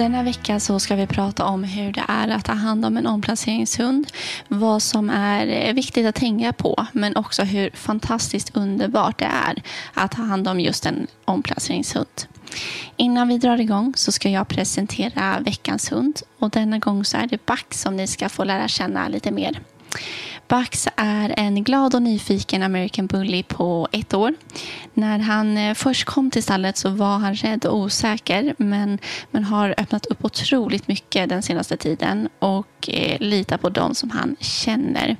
Denna vecka så ska vi prata om hur det är att ta hand om en omplaceringshund. Vad som är eh, viktigt att tänka på, men också hur fantastiskt underbart det är att ta hand om just en omplaceringshund. Innan vi drar igång så ska jag presentera veckans hund och denna gång så är det Back som ni ska få lära känna lite mer. Bax är en glad och nyfiken American Bully på ett år. När han eh, först kom till stallet så var han rädd och osäker men, men har öppnat upp otroligt mycket den senaste tiden och eh, litar på dem som han känner.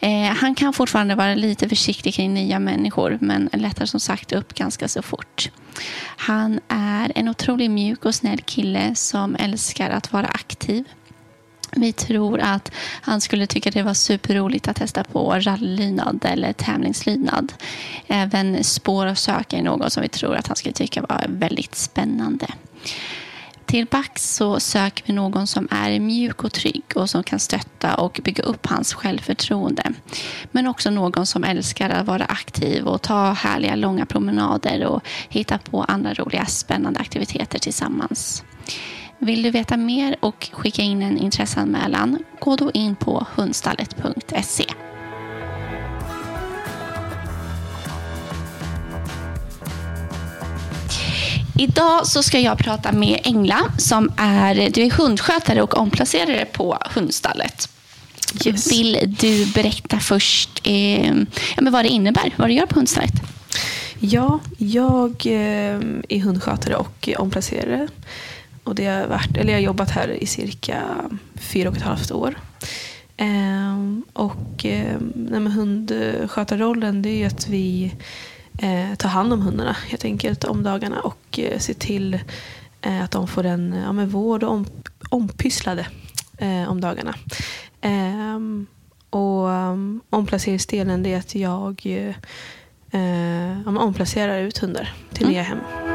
Eh, han kan fortfarande vara lite försiktig kring nya människor men lättar som sagt upp ganska så fort. Han är en otroligt mjuk och snäll kille som älskar att vara aktiv. Vi tror att han skulle tycka det var superroligt att testa på rallylydnad eller tävlingslydnad. Även spår och sök är något som vi tror att han skulle tycka var väldigt spännande. Till Bax så söker vi någon som är mjuk och trygg och som kan stötta och bygga upp hans självförtroende. Men också någon som älskar att vara aktiv och ta härliga långa promenader och hitta på andra roliga spännande aktiviteter tillsammans. Vill du veta mer och skicka in en intresseanmälan, gå då in på hundstallet.se. Idag så ska jag prata med Engla som är, du är hundskötare och omplacerare på hundstallet. Yes. Vill du berätta först eh, ja, men vad det innebär, vad du gör på hundstallet? Ja, jag eh, är hundskötare och omplacerare. Och det har varit, eller jag har jobbat här i cirka fyra och ett halvt år. Eh, och eh, hundskötarrollen det är att vi eh, tar hand om hundarna helt enkelt om dagarna och eh, ser till eh, att de får en ja, med vård och om, ompysslade eh, om dagarna. Ehm, och um, omplaceringsdelen det är att jag eh, ja, omplacerar ut hundar till mm. nya hem.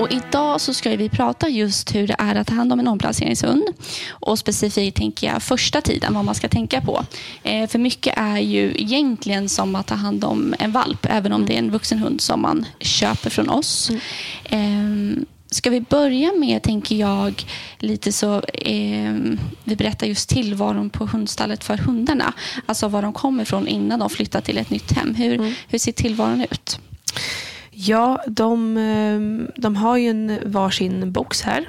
Och idag så ska vi prata just hur det är att ta hand om en omplaceringshund. Och specifikt tänker jag första tiden, vad man ska tänka på. Eh, för mycket är ju egentligen som att ta hand om en valp, även om det är en vuxen hund som man köper från oss. Mm. Eh, Ska vi börja med, tänker jag, lite så, eh, vi berättar just tillvaron på hundstallet för hundarna. Alltså var de kommer ifrån innan de flyttar till ett nytt hem. Hur, mm. hur ser tillvaron ut? Ja, de, ehm, de har ju en varsin box här.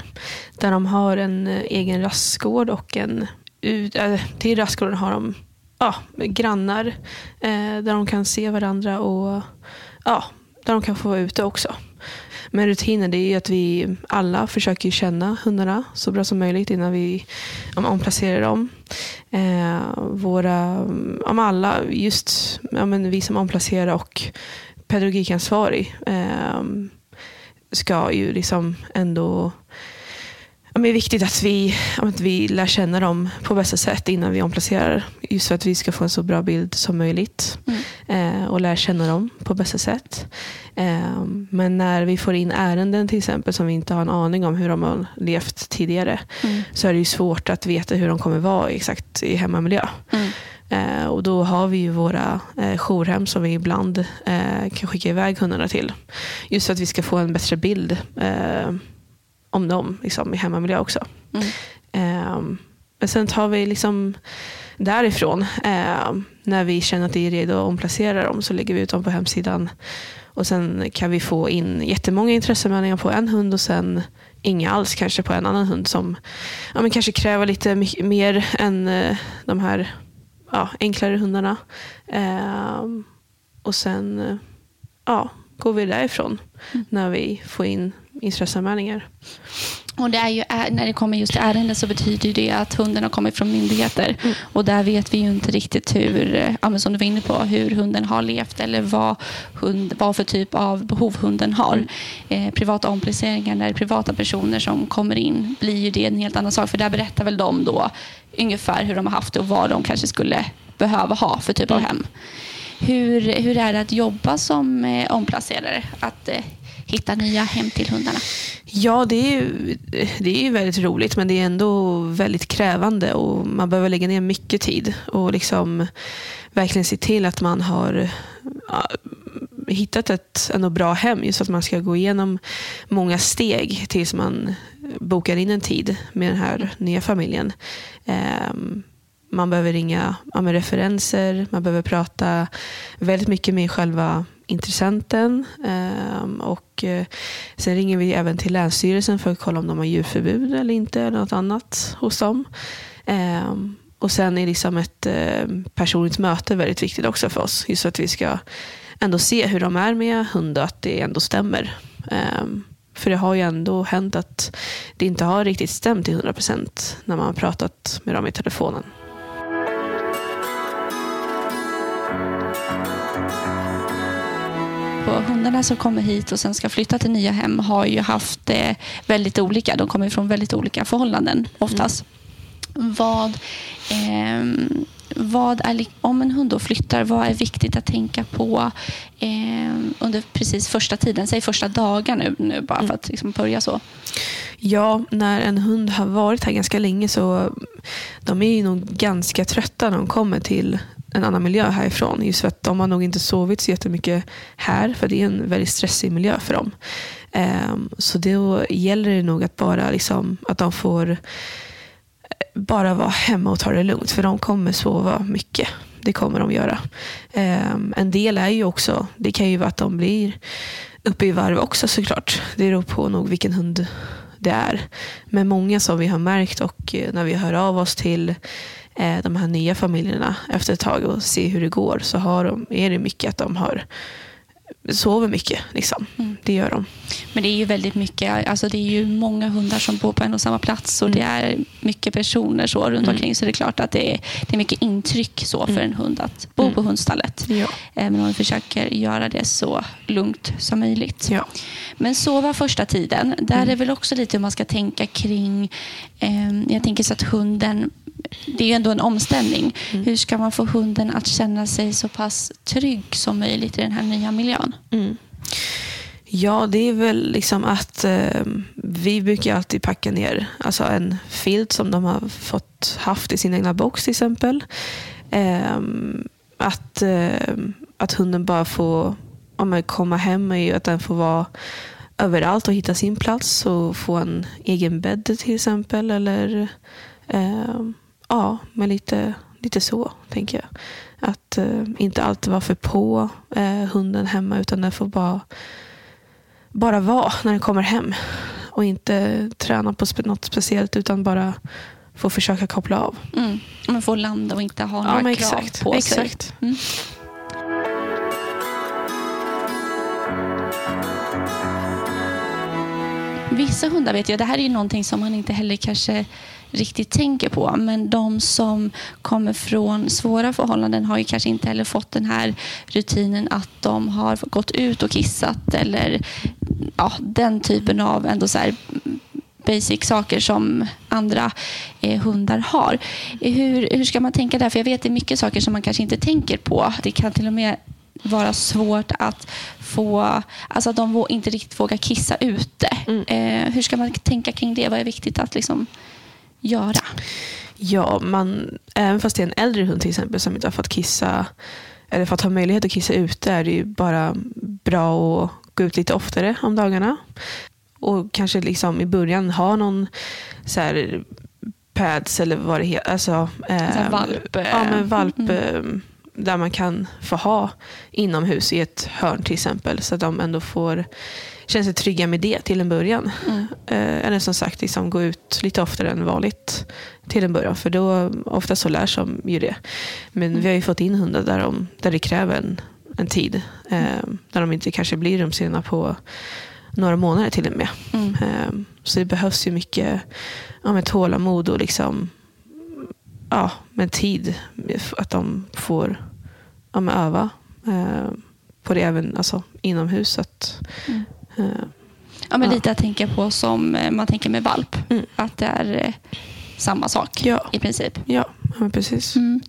Där de har en eh, egen rastgård och en... Eh, till rastgården har de ja, grannar. Eh, där de kan se varandra och ja, där de kan få vara ute också. Men rutinen det är att vi alla försöker känna hundarna så bra som möjligt innan vi omplacerar dem. Eh, våra, om alla, just ja, men vi som omplacerar och pedagogikansvarig eh, ska ju liksom ändå Ja, men det är viktigt att vi, att vi lär känna dem på bästa sätt innan vi omplacerar. Just för att vi ska få en så bra bild som möjligt. Mm. Eh, och lär känna dem på bästa sätt. Eh, men när vi får in ärenden till exempel som vi inte har en aning om hur de har levt tidigare. Mm. Så är det svårt att veta hur de kommer vara exakt i hemmamiljö. Mm. Eh, och då har vi ju våra eh, jourhem som vi ibland eh, kan skicka iväg hundarna till. Just för att vi ska få en bättre bild eh, om dem liksom, i hemmamiljö också. Mm. Eh, men sen tar vi liksom därifrån, eh, när vi känner att det är redo att omplacera dem, så lägger vi ut dem på hemsidan. Och sen kan vi få in jättemånga intresseanmälningar på en hund och sen inga alls kanske på en annan hund som ja, men kanske kräver lite mer än eh, de här ja, enklare hundarna. Eh, och sen ja, går vi därifrån mm. när vi får in intresseanmälningar. Och det är ju, när det kommer just till ärenden så betyder det att hunden har kommit från myndigheter. Mm. Och där vet vi ju inte riktigt hur, ja, som du var inne på, hur hunden har levt eller vad, hund, vad för typ av behov hunden har. Mm. Eh, privata omplaceringar när det är privata personer som kommer in blir ju det en helt annan sak. För där berättar väl de då ungefär hur de har haft det och vad de kanske skulle behöva ha för typ mm. av hem. Hur, hur är det att jobba som eh, omplacerare? Att eh, hitta nya hem till hundarna? Ja, det är, ju, det är ju väldigt roligt men det är ändå väldigt krävande och man behöver lägga ner mycket tid och liksom verkligen se till att man har ja, hittat ett ändå bra hem. Just att man ska gå igenom många steg tills man bokar in en tid med den här nya familjen. Um, man behöver ringa ja, med referenser, man behöver prata väldigt mycket med själva intressenten. Ehm, och eh, sen ringer vi även till Länsstyrelsen för att kolla om de har djurförbud eller inte, eller något annat hos dem. Ehm, och sen är liksom ett ehm, personligt möte väldigt viktigt också för oss. Just för att vi ska ändå se hur de är med hund och att det ändå stämmer. För det har ju ändå hänt att det inte har riktigt stämt till 100% när man har pratat med dem i telefonen. På hundarna som kommer hit och sen ska flytta till nya hem har ju haft det väldigt olika. De kommer från väldigt olika förhållanden oftast. Mm. Vad, eh, vad är, om en hund då flyttar, vad är viktigt att tänka på eh, under precis första tiden? Säg första dagen nu, nu bara för att liksom börja så. Ja, när en hund har varit här ganska länge så de är ju nog ganska trötta när de kommer till en annan miljö härifrån. Just för att de har nog inte sovit så jättemycket här. För det är en väldigt stressig miljö för dem. Um, så då gäller det nog att bara liksom, att de får eh, bara vara hemma och ta det lugnt. För de kommer sova mycket. Det kommer de göra. Um, en del är ju också, det kan ju vara att de blir uppe i varv också såklart. Det beror på nog vilken hund det är. Men många som vi har märkt och eh, när vi hör av oss till de här nya familjerna efter ett tag och ser hur det går så har de, är det mycket att de har sover mycket. Liksom. Mm. Det gör de. Men det är ju väldigt mycket, alltså det är ju många hundar som bor på en och samma plats och mm. det är mycket personer så runt mm. omkring så det är klart att det är, det är mycket intryck så för mm. en hund att bo mm. på hundstallet. Ja. Men om vi försöker göra det så lugnt som möjligt. Ja. Men sova första tiden, där mm. är väl också lite hur man ska tänka kring, eh, jag tänker så att hunden det är ju ändå en omställning. Mm. Hur ska man få hunden att känna sig så pass trygg som möjligt i den här nya miljön? Mm. Ja, det är väl liksom att eh, vi brukar alltid packa ner alltså en filt som de har fått haft i sin egna box till exempel. Eh, att, eh, att hunden bara får ja, komma hem och att den får vara överallt och hitta sin plats och få en egen bädd till exempel. Eller ehm, ja, men lite, lite så tänker jag. Att eh, inte alltid vara för på eh, hunden hemma utan den får bara, bara vara när den kommer hem. Och inte träna på något speciellt utan bara få försöka koppla av. Mm. Men få landa och inte ha några ja, krav exakt, på exakt. sig. Mm. Vissa hundar vet jag, det här är ju någonting som man inte heller kanske riktigt tänker på. Men de som kommer från svåra förhållanden har ju kanske inte heller fått den här rutinen att de har gått ut och kissat eller ja, den typen av ändå så basic saker som andra eh, hundar har. Hur, hur ska man tänka där? För jag vet att det är mycket saker som man kanske inte tänker på. Det kan till och med vara svårt att få, alltså att de inte riktigt vågar kissa ute. Mm. Eh, hur ska man tänka kring det? Vad är viktigt att liksom göra? Ja, man, även fast det är en äldre hund till exempel som inte har fått kissa eller fått ha möjlighet att kissa ute är det ju bara bra att gå ut lite oftare om dagarna. Och kanske liksom i början ha någon så här pads eller vad det heter. Alltså, eh, valp. Ja, men valp. Mm. Där man kan få ha inomhus i ett hörn till exempel. Så att de ändå får känner sig trygga med det till en början. Mm. Eh, eller som sagt, liksom gå ut lite oftare än vanligt till en början. För då ofta så lär sig ju det. Men mm. vi har ju fått in hundar där, de, där det kräver en, en tid. Eh, där de inte kanske blir rumsrena på några månader till och med. Mm. Ehm, Så det behövs ju mycket ja, med tålamod och liksom, ja, med tid. Att de får ja, öva ehm, på det även alltså, inomhus. Att, Mm. Ja, men Ja. lite att tänka på som eh, man tänker med valp. Mm. Att det är eh, samma sak Ja. i princip. ja, ja, precis. Mm.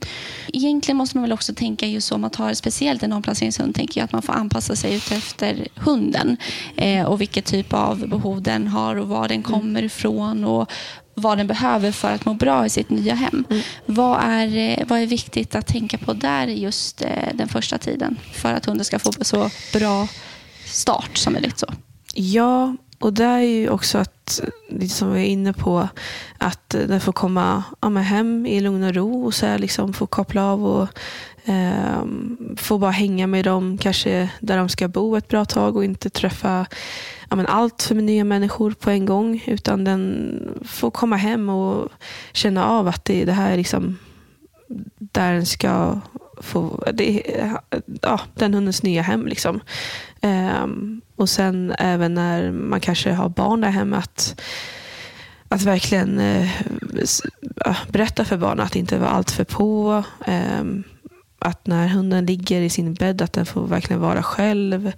Egentligen måste man väl också tänka just om man tar speciellt en omplaceringshund tänker jag att man får anpassa sig ut efter hunden eh, och vilket typ av behov den har och var den kommer ifrån och vad den behöver för att må bra i sitt nya hem. Mm. Vad, är, eh, vad är viktigt att tänka på där just eh, den första tiden för att hunden ska få så bra start som möjligt? Så. Ja, och det är ju också att, som vi är inne på, att den får komma ja, hem i lugn och ro och så här, liksom få koppla av och eh, få bara hänga med dem, kanske där de ska bo ett bra tag och inte träffa ja, men allt för nya människor på en gång. Utan den får komma hem och känna av att det, det här är liksom där den ska få, det, ja, den hundens nya hem. Liksom. Ehm, och sen även när man kanske har barn där hemma att, att verkligen ja, berätta för barnen att inte vara allt för på. Ehm, att när hunden ligger i sin bädd att den får verkligen vara själv.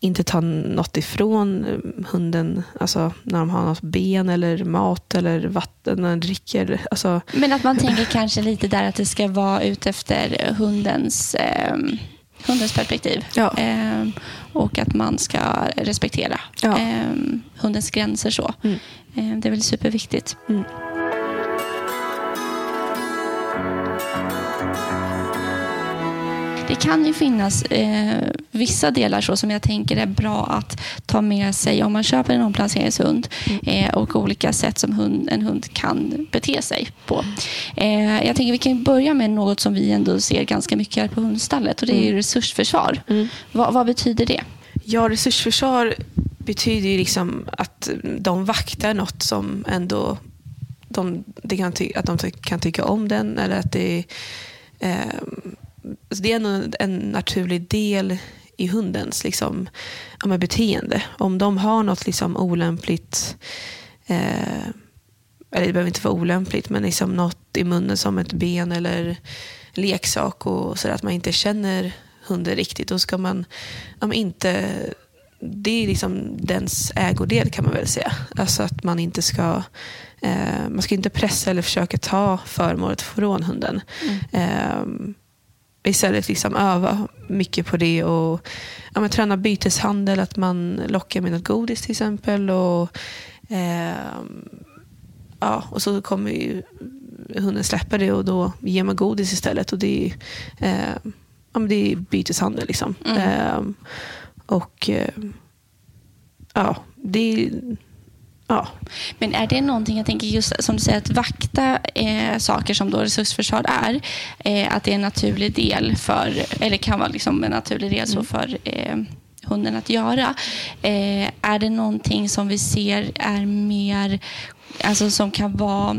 Inte ta något ifrån eh, hunden. Alltså när de har något ben eller mat eller vatten när den dricker. Alltså, Men att man tänker kanske lite där att det ska vara ut efter hundens, eh, hundens perspektiv. Ja. Eh, och att man ska respektera Ja. eh, hundens gränser. så. Mm. Eh, det är väl superviktigt. Mm. Det kan ju finnas eh, vissa delar så som jag tänker är bra att ta med sig om man köper en omplaceringshund eh, och olika sätt som hund, en hund kan bete sig på. Eh, jag tänker vi kan börja med något som vi ändå ser ganska mycket här på hundstallet och det är ju resursförsvar. Mm. Vad, vad betyder det? Ja, resursförsvar betyder ju liksom att de vaktar något som ändå de, de kan ty- att de kan tycka om den. Eller att det, eh, alltså det är ändå en naturlig del i hundens liksom, ja, beteende. Om de har något liksom olämpligt eh, eller det behöver inte vara olämpligt, men liksom något i munnen som ett ben eller leksak och så att man inte känner hunden riktigt. Då ska man ja, inte... Det är liksom dens ägodel kan man väl säga. Alltså att man inte ska... Eh, man ska inte pressa eller försöka ta föremålet från hunden. Eh, istället liksom öva mycket på det och ja, men träna byteshandel, att man lockar med något godis till exempel. Och, ehm, ja, och så kommer ju hunden släppa det och då ger man godis istället. Och det är, eh, ja, men det är byteshandel. Liksom. Mm. Eh, och eh, ja, det är... Ja, Men är det någonting, jag tänker just som du säger, att vakta eh, saker som då resursförsvar är, eh, att det är en naturlig del för, eller kan vara liksom en naturlig del så för eh, hunden att göra. Eh, är det någonting som vi ser är mer, alltså som kan vara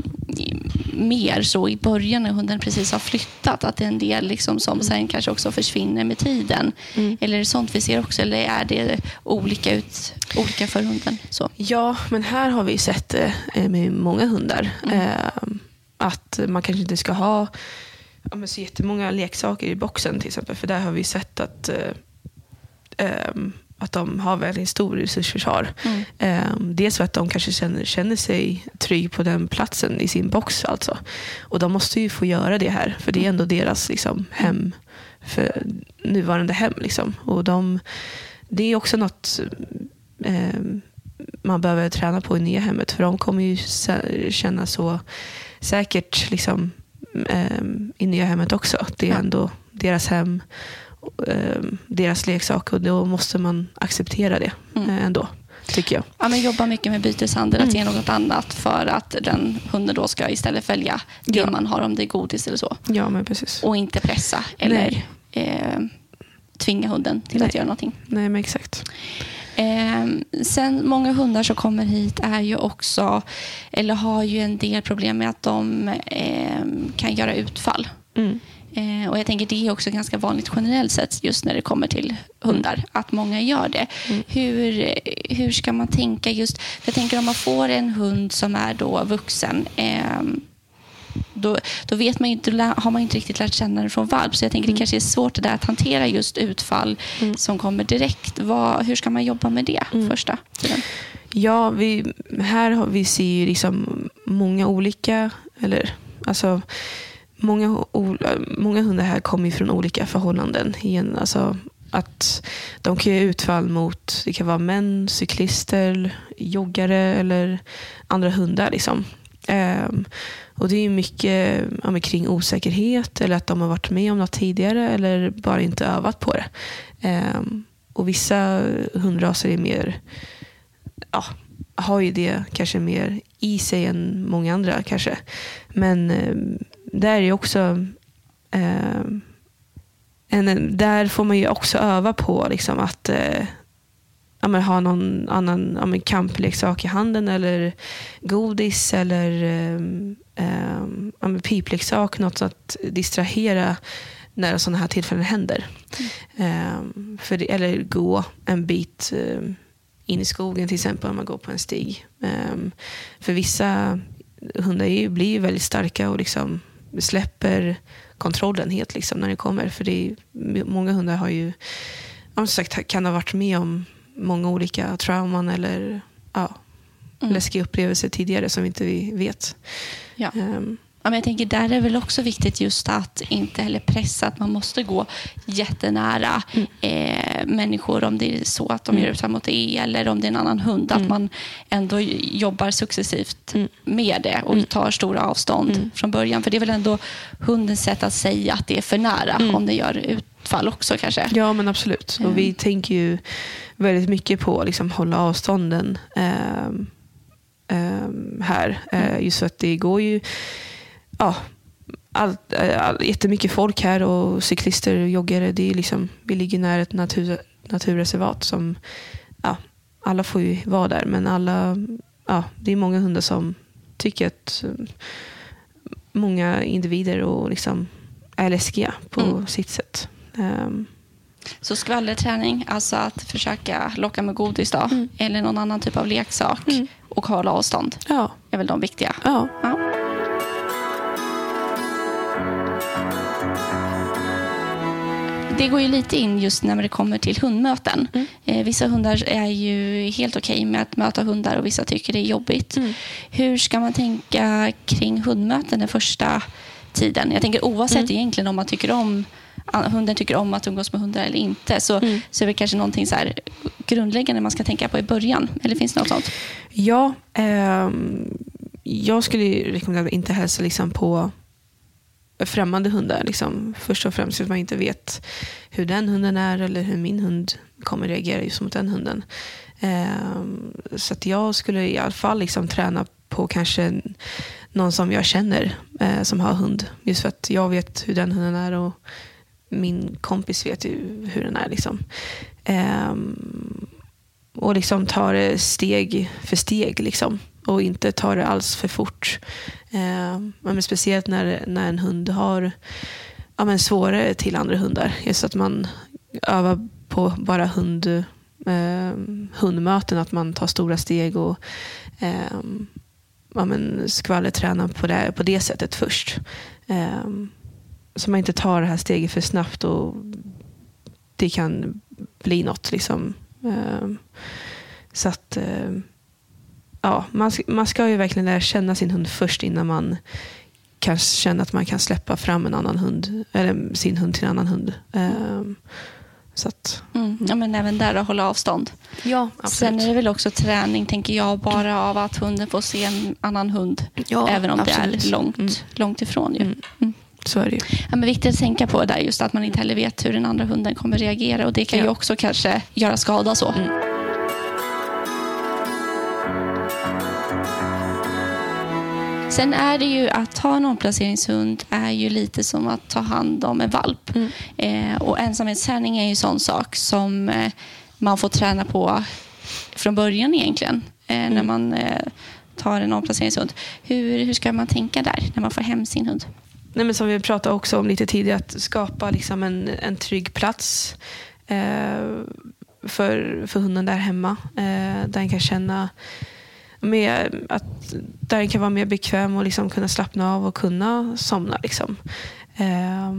mer så i början när hunden precis har flyttat, att det är en del liksom som sen kanske också försvinner med tiden? Mm. Eller är det sånt vi ser också, eller är det olika, ut, olika för hunden? Så. Ja, men här har vi sett det eh, med många hundar. Eh, att man kanske inte ska ha ja, men så jättemånga leksaker i boxen till exempel. För där har vi sett att, eh, ehm, att de har väldigt stor resursförsvar. Mm. Eh, dels för att de kanske känner, känner sig trygg på den platsen i sin box. Alltså. Och de måste ju få göra det här. För det är ändå deras liksom, hem, för nuvarande hem. Liksom. Och de, det är också något eh, man behöver träna på i nya hemmet. För de kommer ju känna så säkert liksom, eh, i nya hemmet också. Att det är ändå deras hem, eh, deras leksak och då måste man acceptera det Mm. eh, ändå, tycker jag. Ja, men jobba mycket med byteshandel, att Mm. ge något annat för att den hunden då ska istället välja det Ja. man har om det är godis eller så. Ja, men precis. Och inte pressa eller eh, tvinga hunden till Nej. att göra någonting. Nej, men exakt. Eh, sen många hundar som kommer hit är ju också, eller har ju en del problem med att de eh, kan göra utfall. Mm. Eh, och jag tänker det är också ganska vanligt generellt sett just när det kommer till hundar, att många gör det. Mm. Hur, hur ska man tänka just... Jag tänker om man får en hund som är då vuxen. Eh, då, då vet man inte, har man inte riktigt lärt känna den från valp. Så jag tänker mm. det kanske är svårt det där att hantera just utfall mm. som kommer direkt. Vad, hur ska man jobba med det mm. första tiden? Ja, vi, här har vi ser ju liksom många olika, eller alltså många, eh, många hundar här kommer från olika förhållanden. Igen, alltså att de kan göra utfall mot, det kan vara män, cyklister, joggare eller andra hundar. Liksom. Um, och Det är mycket ja, kring osäkerhet eller att de har varit med om något tidigare eller bara inte övat på det. Um, och Vissa hundraser är mer, ja, har ju det kanske mer i sig än många andra kanske. Men um, där är också eh, en, där får man ju också öva på liksom, att eh, ja, men, ha någon annan ja, men, kampleksak i handen eller godis eller eh, eh ja, men, pipleksak. Något att distrahera när sådana här tillfällen händer. Mm. Eh, för det, eller gå en bit eh, in i skogen till exempel om man går på en stig. Um, för vissa hundar är, blir ju väldigt starka och liksom släpper kontrollen helt liksom när det kommer. För det är, många hundar har ju som sagt, kan ha varit med om många olika trauman eller ja, mm. läskiga upplevelser tidigare som inte vi vet. Ja. Um, men jag tänker där är väl också viktigt just att inte heller pressa att man måste gå jättenära mm. eh, människor om det är så att de mm. gör utfall mot det eller om det är en annan hund. Mm. Att man ändå jobbar successivt mm. med det och mm. tar stora avstånd mm. från början. För det är väl ändå hundens sätt att säga att det är för nära om det gör utfall också kanske. Ja men absolut. Och vi tänker ju väldigt mycket på att liksom, hålla avstånden eh, eh, här. Eh, just för att det går ju ja, all, all, jättemycket folk här och cyklister och joggare. Det är liksom, vi ligger nära ett natur, naturreservat som ja, alla får ju vara där. Men alla, ja, det är många hundar som tycker att många individer och liksom är läskiga på mm. sitt sätt. Um, så skvallerträning, alltså att försöka locka med godis då, mm. eller någon annan typ av leksak mm. och hålla avstånd, ja. är väl de viktiga. Ja. ja. Det går ju lite in just när det kommer till hundmöten. Mm. Eh, vissa hundar är ju helt okej okay med att möta hundar och vissa tycker det är jobbigt. Mm. Hur ska man tänka kring hundmöten den första tiden? Jag tänker oavsett mm. egentligen om man tycker om hunden tycker om att umgås med hundar eller inte så, mm. så är det kanske någonting så här grundläggande man ska tänka på i början. Eller finns det något sånt? Ja, eh, jag skulle rekommendera att inte hälsa liksom på främmande hundar. Liksom. Först och främst att man inte vet hur den hunden är eller hur min hund kommer reagera just mot den hunden. Eh, så att jag skulle i alla fall liksom träna på kanske någon som jag känner eh, som har hund. Just för att jag vet hur den hunden är och min kompis vet ju hur den är. Liksom. Eh, och liksom ta det steg för steg. Liksom och inte ta det alls för fort. Eh, men speciellt när, när en hund har ja, men svårare till andra hundar. Just att man övar på bara hund, eh, hundmöten, att man tar stora steg och eh, ja, men skvallertränar på det, på det sättet först. Eh, så man inte tar det här steget för snabbt och det kan bli något. Liksom. Eh, så att eh, ja, man, man ska ju verkligen lära känna sin hund först innan man kan känna att man kan släppa fram en annan hund, eller sin hund till en annan hund. Um, så att, mm. Ja, men även där att hålla avstånd. Ja, absolut. Sen är det väl också träning, tänker jag, bara av att hunden får se en annan hund. Ja, även om absolut. det är långt, mm. långt ifrån. Ju. Mm. mm. Så är det ju. Ja, men viktigt att tänka på där just att man inte heller vet hur den andra hunden kommer reagera. Och Det kan ja. ju också kanske göra skada. så. Sen är det ju att ha en omplaceringshund är ju lite som att ta hand om en valp. Mm. Eh, och ensamhetsträning är ju en sån sak som eh, man får träna på från början egentligen. Eh, mm. När man eh, tar en omplaceringshund. Hur, hur ska man tänka där när man får hem sin hund? Nej, men som vi pratade också om lite tidigare, att skapa liksom en, en trygg plats. Eh, för, för hunden där hemma. Eh, där den kan känna med att där den kan vara mer bekväm och liksom kunna slappna av och kunna somna. Liksom. Eh,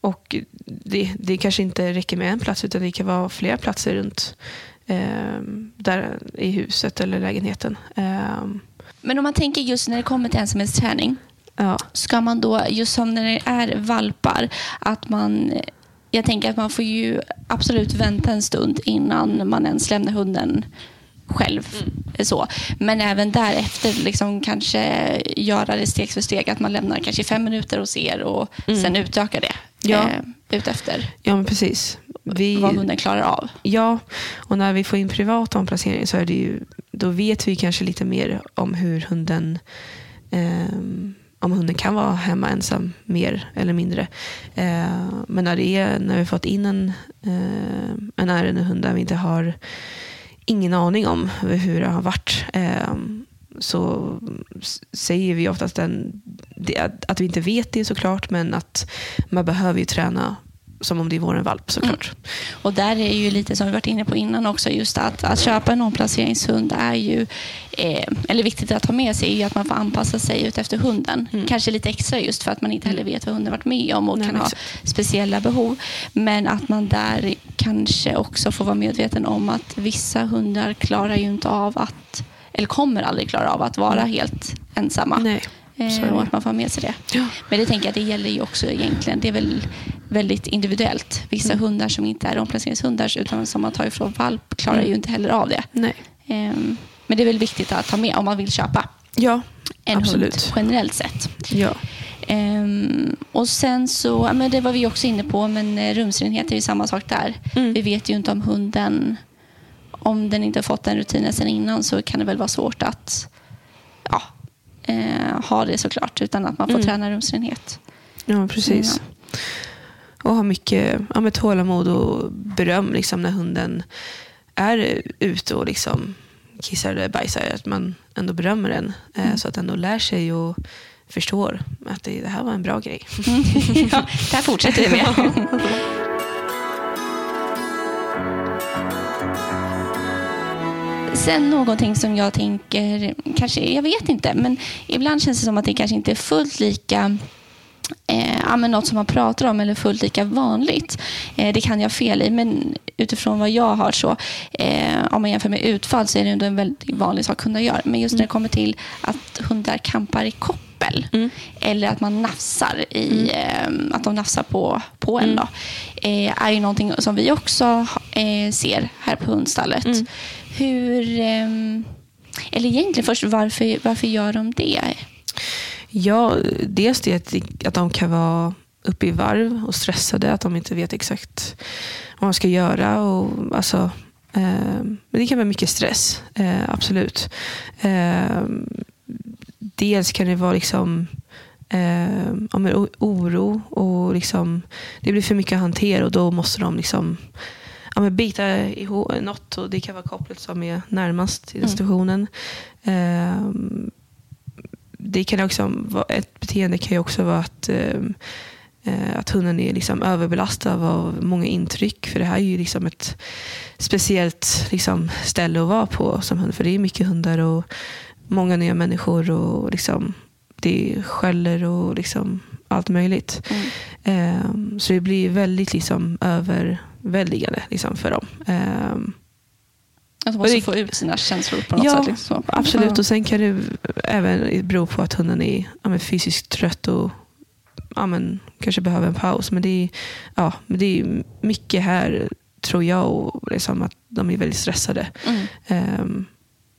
och det, det kanske inte räcker med en plats utan det kan vara flera platser runt eh, där i huset eller lägenheten. Eh, Men om man tänker just när det kommer till ensamhetsträning. ja. Ska man då, just som när det är valpar, att man... Jag tänker att man får ju absolut vänta en stund innan man ens lämnar hunden själv. Så. Men även därefter liksom kanske göra det steg för steg. Att man lämnar kanske fem minuter och ser och sen utökar det Ja. eh, utefter ja, men precis. Vi, vad hunden klarar av. Ja, och när vi får in privat omplacering så är det ju, då vet vi kanske lite mer om hur hunden ehm, om hunden kan vara hemma ensam mer eller mindre. Eh, men när det är när vi fått in en, eh, en ärende hund där vi inte har ingen aning om hur det har varit. Ehm, så säger vi oftast den, att vi inte vet det såklart men att man behöver ju träna som om det vore en valp såklart. Och där är ju lite som vi varit inne på innan också, just att, att köpa en omplaceringshund är ju, eh, eller viktigt att ha med sig, är ju att man får anpassa sig ut efter hunden. Kanske lite extra just för att man inte heller vet vad hunden varit med om och Nej, kan ha speciella behov. Men att man där kanske också får vara medveten om att vissa hundar klarar ju inte av att, eller kommer aldrig klara av att vara helt ensamma. Nej, så Eh, och att man får med sig det. Ja. Men det tänker jag, det gäller ju också egentligen. Det är väl väldigt individuellt. Vissa Mm. hundar som inte är omplaceringshundar utan som man tar ifrån valp klarar Mm. ju inte heller av det. Nej. Ehm, Men det är väl viktigt att ta med om man vill köpa Ja, en Absolut. hund generellt sett. ja. Ehm, och sen så, ja, men det var vi också inne på, men eh, rumsrenhet är ju samma sak där. Mm. Vi vet ju inte om hunden, om den inte har fått den rutinen sen innan så kan det väl vara svårt att ja, eh, ha det såklart, utan att man får Mm. träna rumsrenhet. ja precis. Och ha mycket ja, med tålamod och beröm liksom, när hunden är ute och liksom kissar eller bajsar. Att man ändå berömmer den eh, så att den ändå lär sig och förstår att det, det här var en bra grej. ja, det här fortsätter vi med. Sen någonting som jag tänker, kanske, jag vet inte, men ibland känns det som att det kanske inte är fullt lika eh, något som man pratar om eller fullt lika vanligt. Eh, det kan jag fel i, men utifrån vad jag har så, eh, om man jämför med utfall så är det ändå en väldigt vanlig sak hundar gör. Men just när det kommer till att hundar kampar i koppel Mm. eller att man nafsar i, eh, att de nafsar på, på en då, eh, är ju någonting som vi också eh, ser här på hundstallet. Mm. Hur, ehm, eller egentligen först, varför, varför gör de det? Ja, dels det att, de kan vara uppe i varv och stressade, att de inte vet exakt vad de ska göra. Och, alltså, eh, men det kan vara mycket stress, eh, absolut. Dels kan det vara liksom eh, ja, oro och liksom, det blir för mycket att hantera och då måste de liksom ja, men bita ihop något och det kan vara kopplet som är närmast i den Mm. situationen. Eh, det kan också vara, ett beteende kan ju också vara att, eh, eh, att hunden är liksom överbelastad av många intryck. För det här är ju liksom ett speciellt liksom ställe att vara på som hund. För det är mycket hundar och många nya människor och liksom, det skäller och liksom allt möjligt. Eh, så det blir väldigt liksom överväldigande liksom för dem. Eh, Att de måste det- få ut sina känslor på något Ja, sätt. Liksom. Absolut, och sen kan det även bero på att hunden är ja, fysiskt trött och ja, men, kanske behöver en paus. Men det är, ja, men det är mycket här, tror jag, och liksom att de är väldigt stressade. Mm. Ehm,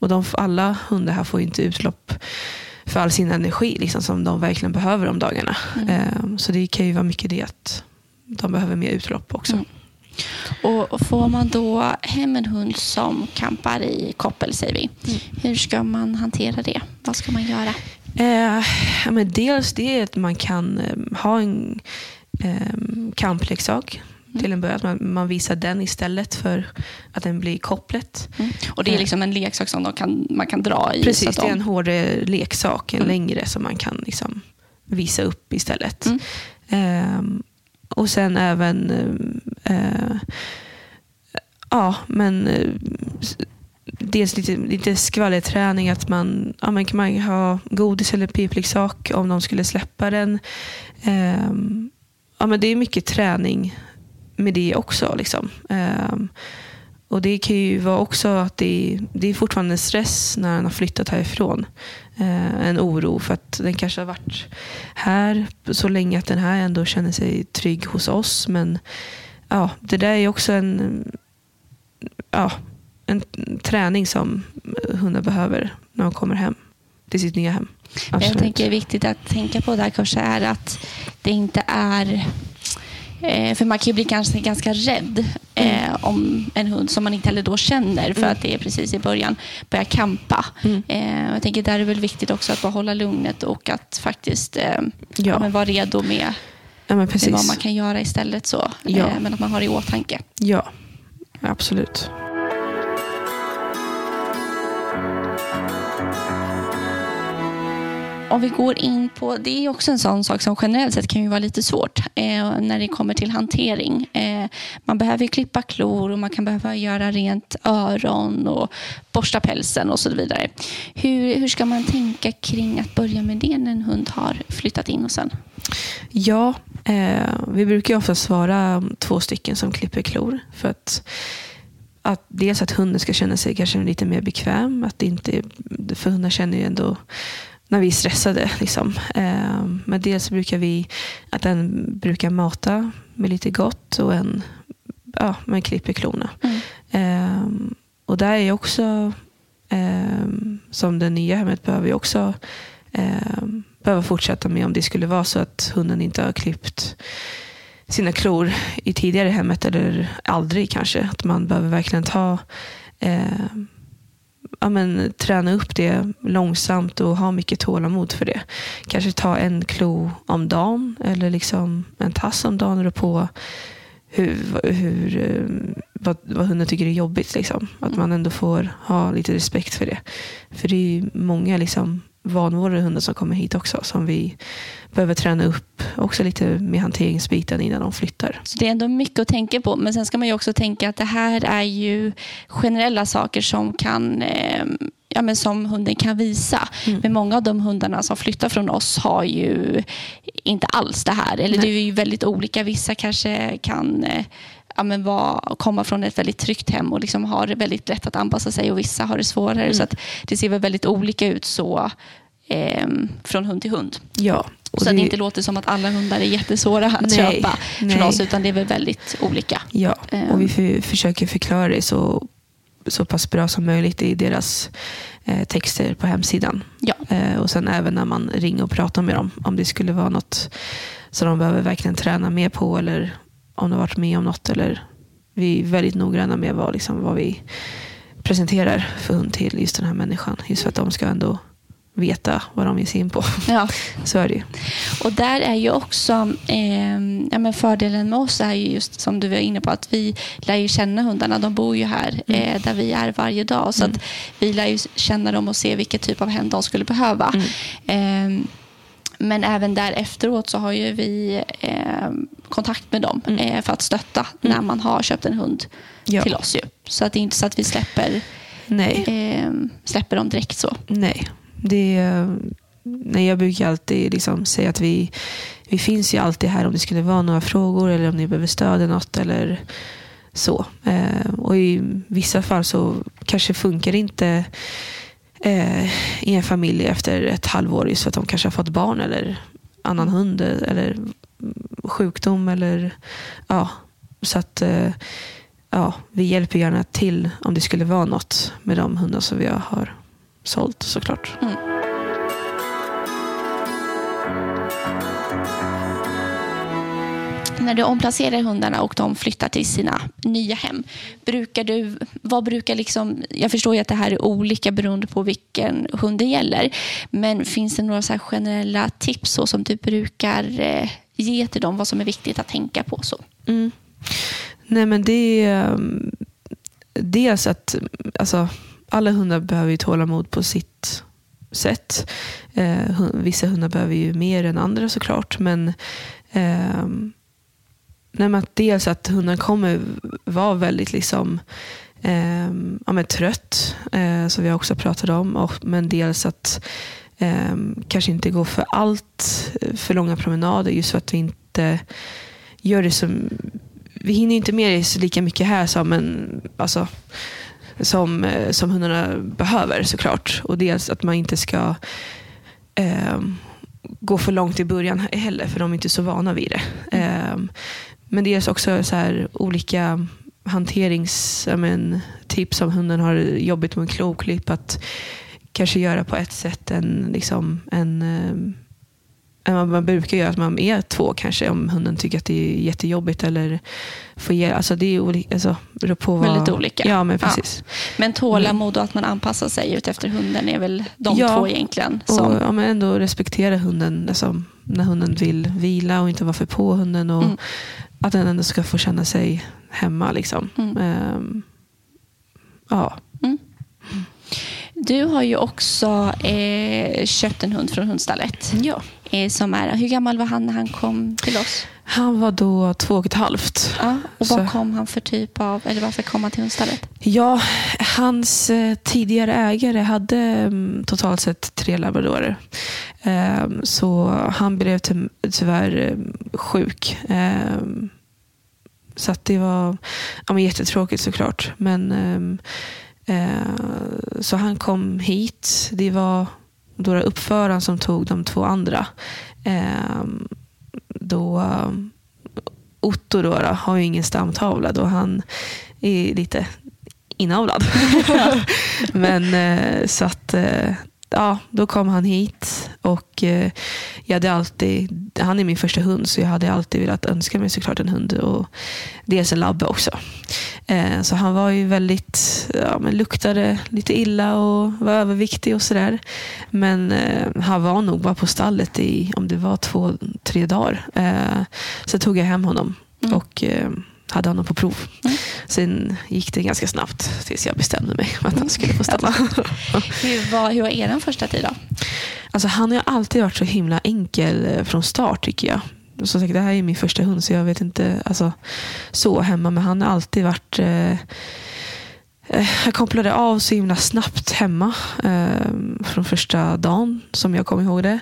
och de, alla hundar här får inte utlopp för all sin energi liksom, som de verkligen behöver om dagarna. Mm. Ehm, så det kan ju vara mycket det att de behöver mer utlopp också. Mm. Och får man då hem en hund som kampar i koppel, säger vi. Mm. Hur ska man hantera det? Vad ska man göra? Eh, men dels det att man kan eh, ha en eh, kampleksak till en början. Att man, man visar den istället för att den blir kopplet. Mm. Och det är Eh. liksom en leksak som de kan, man kan dra i. Precis, att det är de- en hårdare leksak, en Mm. längre som man kan liksom visa upp istället. Mm. Ehm, och sen även eh, ja, men eh, dels lite, lite skvallerträning, att man, ja, men kan man ha godis eller pipleksak om de skulle släppa den. Ehm, ja, men det är mycket träning med det också. Liksom. Ehm, och Det kan ju vara också att det, det är fortfarande stress när han har flyttat härifrån. Eh, en oro för att den kanske har varit här så länge att den här ändå känner sig trygg hos oss. Men ja, det där är också en, ja, en träning som hundar behöver när de kommer hem till sitt nya hem. Men jag tänker är viktigt att tänka på där kanske är att det inte är eh, för man kan ju bli ganska, ganska rädd eh, om en hund som man inte heller då känner för Mm. att det är precis i början börjar kampa. Mm. Eh, jag tänker där är det väl viktigt också att behålla lugnet och att faktiskt eh, ja. Ja. vara redo med, ja, med vad man kan göra istället. så. Eh, men att man har det i åtanke. Ja, absolut. Om vi går in på, det är också en sån sak som generellt sett kan ju vara lite svårt eh, när det kommer till hantering. Eh, man behöver ju klippa klor och man kan behöva göra rent öron och borsta pälsen och så vidare. Hur, hur ska man tänka kring att börja med det när en hund har flyttat in hos en? Ja, eh, vi brukar ju ofta svara två stycken som klipper klor. För att, att dels att hunden ska känna sig kanske lite mer bekväm. Att det inte, för hundar känner ju ändå när vi är stressade. Liksom. Eh, men dels brukar vi att en brukar mata med lite gott och en ja, man klipper klorna. Mm. Eh, och där är också, eh, som det nya hemmet behöver ju också eh, behöva fortsätta med om det skulle vara så att hunden inte har klippt sina klor i tidigare hemmet eller aldrig kanske. Att man behöver verkligen ta eh, ja, men, träna upp det långsamt och ha mycket tålamod för det. Kanske ta en klo om dagen eller liksom en tass om dagen och på hur, hur, eh, vad, vad hunden tycker är jobbigt. Liksom. Att man ändå får ha lite respekt för det. För det är ju många liksom, vanvårdade hundar som kommer hit också som vi behöver träna upp också lite med hanteringsbiten innan de flyttar. Så det är ändå mycket att tänka på. Men sen ska man ju också tänka att det här är ju generella saker som kan eh, Ja, men som hunden kan visa. Mm. Men många av de hundarna som flyttar från oss har ju inte alls det här. Eller Nej. det är ju väldigt olika. Vissa kanske kan eh, ja, men vara, komma från ett väldigt tryggt hem och liksom har det väldigt lätt att anpassa sig och vissa har det svårare. Mm. Så att det ser väl väldigt olika ut så eh, från hund till hund. Ja. Så att det inte låter som att alla hundar är jättesvåra att Nej, köpa från nej. oss utan det är väl väldigt olika. Ja, Ehm. och vi för, försöker förklara det så, så pass bra som möjligt i deras eh, texter på hemsidan. Ja. Eh, och sen även när man ringer och pratar med dem. Om det skulle vara något som de behöver verkligen träna mer på eller om de har varit med om något. Eller, vi är väldigt noggranna med vad, liksom, vad vi presenterar för hund till just den här människan. Just för att de ska ändå veta vad de ger sig in på. Ja. Så är det ju. Och där är ju också eh, ja, men fördelen med oss är ju just som du var inne på att vi lär ju känna hundarna. De bor ju här Mm. eh, där vi är varje dag. Så att vi lär ju känna dem och se vilken typ av hem de skulle behöva. Mm. Eh, men även där efteråt så har ju vi eh, kontakt med dem Mm. eh, för att stötta när man har köpt en hund Ja. till oss. Ju. Så att det är inte så att vi släpper, eh, släpper dem direkt så. Nej. Det, är- nej jag brukar alltid liksom säga att vi, vi finns ju alltid här om det skulle vara några frågor eller om ni behöver stöd eller något. Eller så. Och I vissa fall så kanske funkar det inte eh, i en familj efter ett halvår just för att de kanske har fått barn eller annan hund eller sjukdom. Eller, ja. Så att eh, ja, vi hjälper gärna till om det skulle vara något med de hundar som vi har sålt såklart. Mm. När du omplacerar hundarna och de flyttar till sina nya hem, brukar du, vad brukar liksom, jag förstår ju att det här är olika beroende på vilken hund det gäller, men finns det några så här generella tips så som du brukar eh, ge till dem, vad som är viktigt att tänka på? så? Mm. Nej men det är ehm, dels att alltså, alla hundar behöver ju tålamod på sitt sätt. Eh, vissa hundar behöver ju mer än andra såklart. Men eh, nej, att dels att hunden kommer vara väldigt liksom, eh, ja, men trött, eh, som vi också pratat om. Och, men dels att eh, kanske inte gå för allt för långa promenader just för att vi inte gör det som... Vi hinner inte med det lika mycket här som, en, alltså, som, eh, som hundarna behöver såklart. Och dels att man inte ska eh, gå för långt i början heller, för de är inte så vana vid det. Eh, men dels också så här, olika hanteringstips om hunden har jobbigt med en kloklipp. Att kanske göra på ett sätt än, liksom, en, än vad man brukar göra. Att man är två kanske om hunden tycker att det är jättejobbigt. Eller får ge, alltså det är olika, alltså, beror på vad, Väldigt olika. Ja, men precis. Ja. Men tålamod och att man anpassar sig ut efter hunden är väl de Ja. två egentligen. Som, Och ja, men ändå respektera hunden alltså, när hunden vill vila och inte vara för på hunden. Och Mm. Att den ändå ska få känna sig hemma. Liksom. Mm. Ehm, ja. Du har ju också eh, köpt en hund från hundstallet. ja. Eh, som är, hur gammal var han när han kom till oss? Han var då två och ett halvt. Ja, och Så- vad kom han för typ av, eller varför kom han till hundstallet? Ja, hans eh, tidigare ägare hade mm, totalt sett tre labradorer. Ehm, så han blev ty- tyvärr eh, sjuk. Ehm, så det var ja, men jättetråkigt såklart. Men, ehm, eh, så han kom hit. Det var då det uppföraren som tog de två andra. Ehm, då eh, Otto då, då, har ju ingen stamtavla då han är lite inavlad. Men eh, så att eh, ja, då kom han hit och eh, jag hade alltid, han är min första hund så jag hade alltid velat önska mig såklart en hund och dels en labbe också. Eh, så han var ju väldigt, ja, men luktade lite illa och var överviktig och sådär. Men eh, han var nog bara på stallet i, om det var två, tre dagar. Så tog jag hem honom Mm. och hade honom på prov. Mm. Sen gick det ganska snabbt tills jag bestämde mig att han skulle få stanna. Hur var, hur var er första tid då? Alltså, han har alltid varit så himla enkel eh, från start tycker jag. Som sagt, det här är min första hund så jag vet inte alltså, så hemma. Men han har alltid varit... Eh, jag kopplade av så himla snabbt hemma eh, från första dagen som jag kommer ihåg det.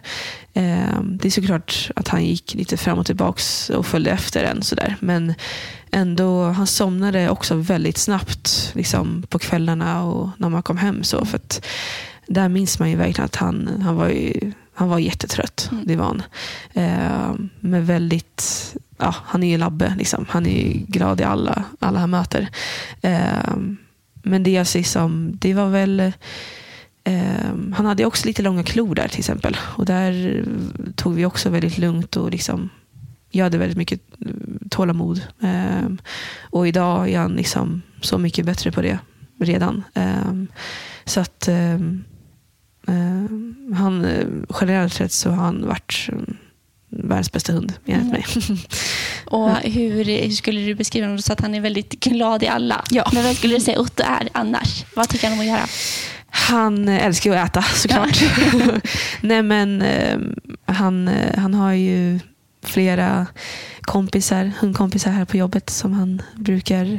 Eh, det är såklart att han gick lite fram och tillbaks och följde efter en sådär. Men ändå, han somnade också väldigt snabbt liksom, på kvällarna och när man kom hem. så för att där minns man ju verkligen att han, han var ju, han var jättetrött. Mm. Det var han. Eh, men väldigt, ja, han är ju labbe. Liksom. Han är glad i alla, alla han möter. Eh, men det jag ser som, det var väl eh, han hade också lite långa klor där till exempel. Och där tog vi också väldigt lugnt och liksom jag hade väldigt mycket eh, tålamod. Eh, och idag är han liksom så mycket bättre på det redan. Eh, så att eh, eh, han, eh, generellt sett så har han varit eh, världens bästa hund enligt Mm. mig. Och hur, hur skulle du beskriva honom? Sa att han är väldigt glad i alla. Ja. Men vad skulle du säga Otto är annars? Vad tycker han om att göra? Han eh, älskar att äta såklart. Nej men eh, han, eh, han har ju flera kompisar, hundkompisar här på jobbet som han brukar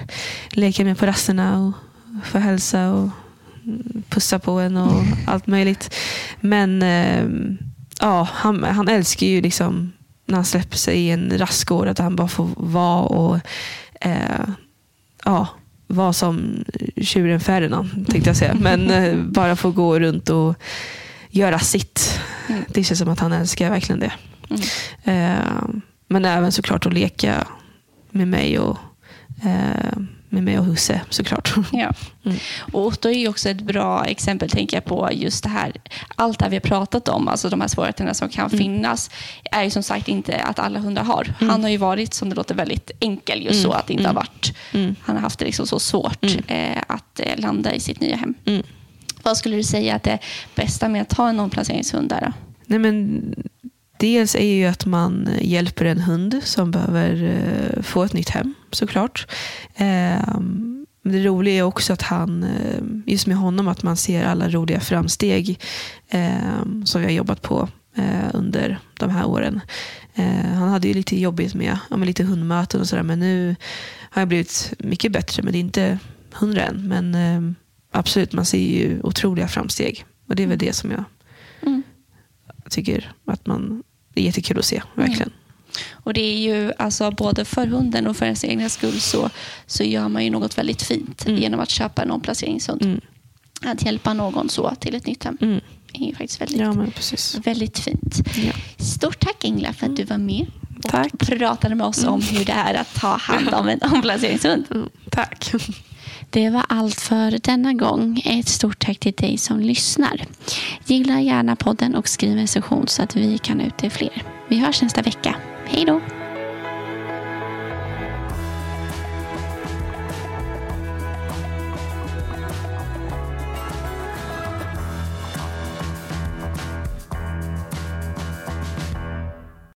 leka med på rasterna och få hälsa och pussa på en och allt möjligt. Men ja, han, han älskar ju liksom när han släpper sig i en rastgård att han bara får vara och eh, ja, vara som tjuren Ferdinand tänkte jag säga. Men eh, bara få gå runt och göra sitt. Mm. Det känns som att han älskar verkligen det. Mm. Eh, men även såklart att leka med mig och eh, med mig och husse såklart. Ja. Mm. Och Otto är ju också ett bra exempel, tänker jag på, just det här. Allt det här vi har pratat om, alltså de här svårigheterna som kan finnas, är ju som sagt inte att alla hundar har. Han har ju varit, som det låter, väldigt enkel just Mm. så att det inte Mm. har varit. Mm. Han har haft det liksom så svårt Mm. eh, att eh, landa i sitt nya hem. Mm. Vad skulle du säga att det bästa med att ha en omplaceringshund är? Då? Nej, men dels är ju att man hjälper en hund som behöver eh, få ett nytt hem såklart. Eh, men det roliga är också att han, eh, just med honom, att man ser alla roliga framsteg eh, som vi har jobbat på eh, under de här åren. Eh, han hade ju lite jobbigt med, ja, med lite hundmöten och sådär men nu har jag blivit mycket bättre. Men det är inte hundra än. Men eh, absolut, man ser ju otroliga framsteg. Och det är väl det som jag Mm. tycker att man, det är jättekul att se. Verkligen. Och det är ju alltså både för hunden och för ens egna skull så, så gör man ju något väldigt fint Mm. genom att köpa en omplaceringshund. Mm. Att hjälpa någon så till ett nytt hem Mm. är ju faktiskt väldigt, Ja, väldigt fint. Ja. Stort tack Ingela för att du var med och Tack. pratade med oss om hur det är att ta hand om en omplaceringshund. Mm. Tack. Det var allt för denna gång. Ett stort tack till dig som lyssnar. Gilla gärna podden och skriv en recension så att vi kan ut till fler. Vi hörs nästa vecka. Hej då!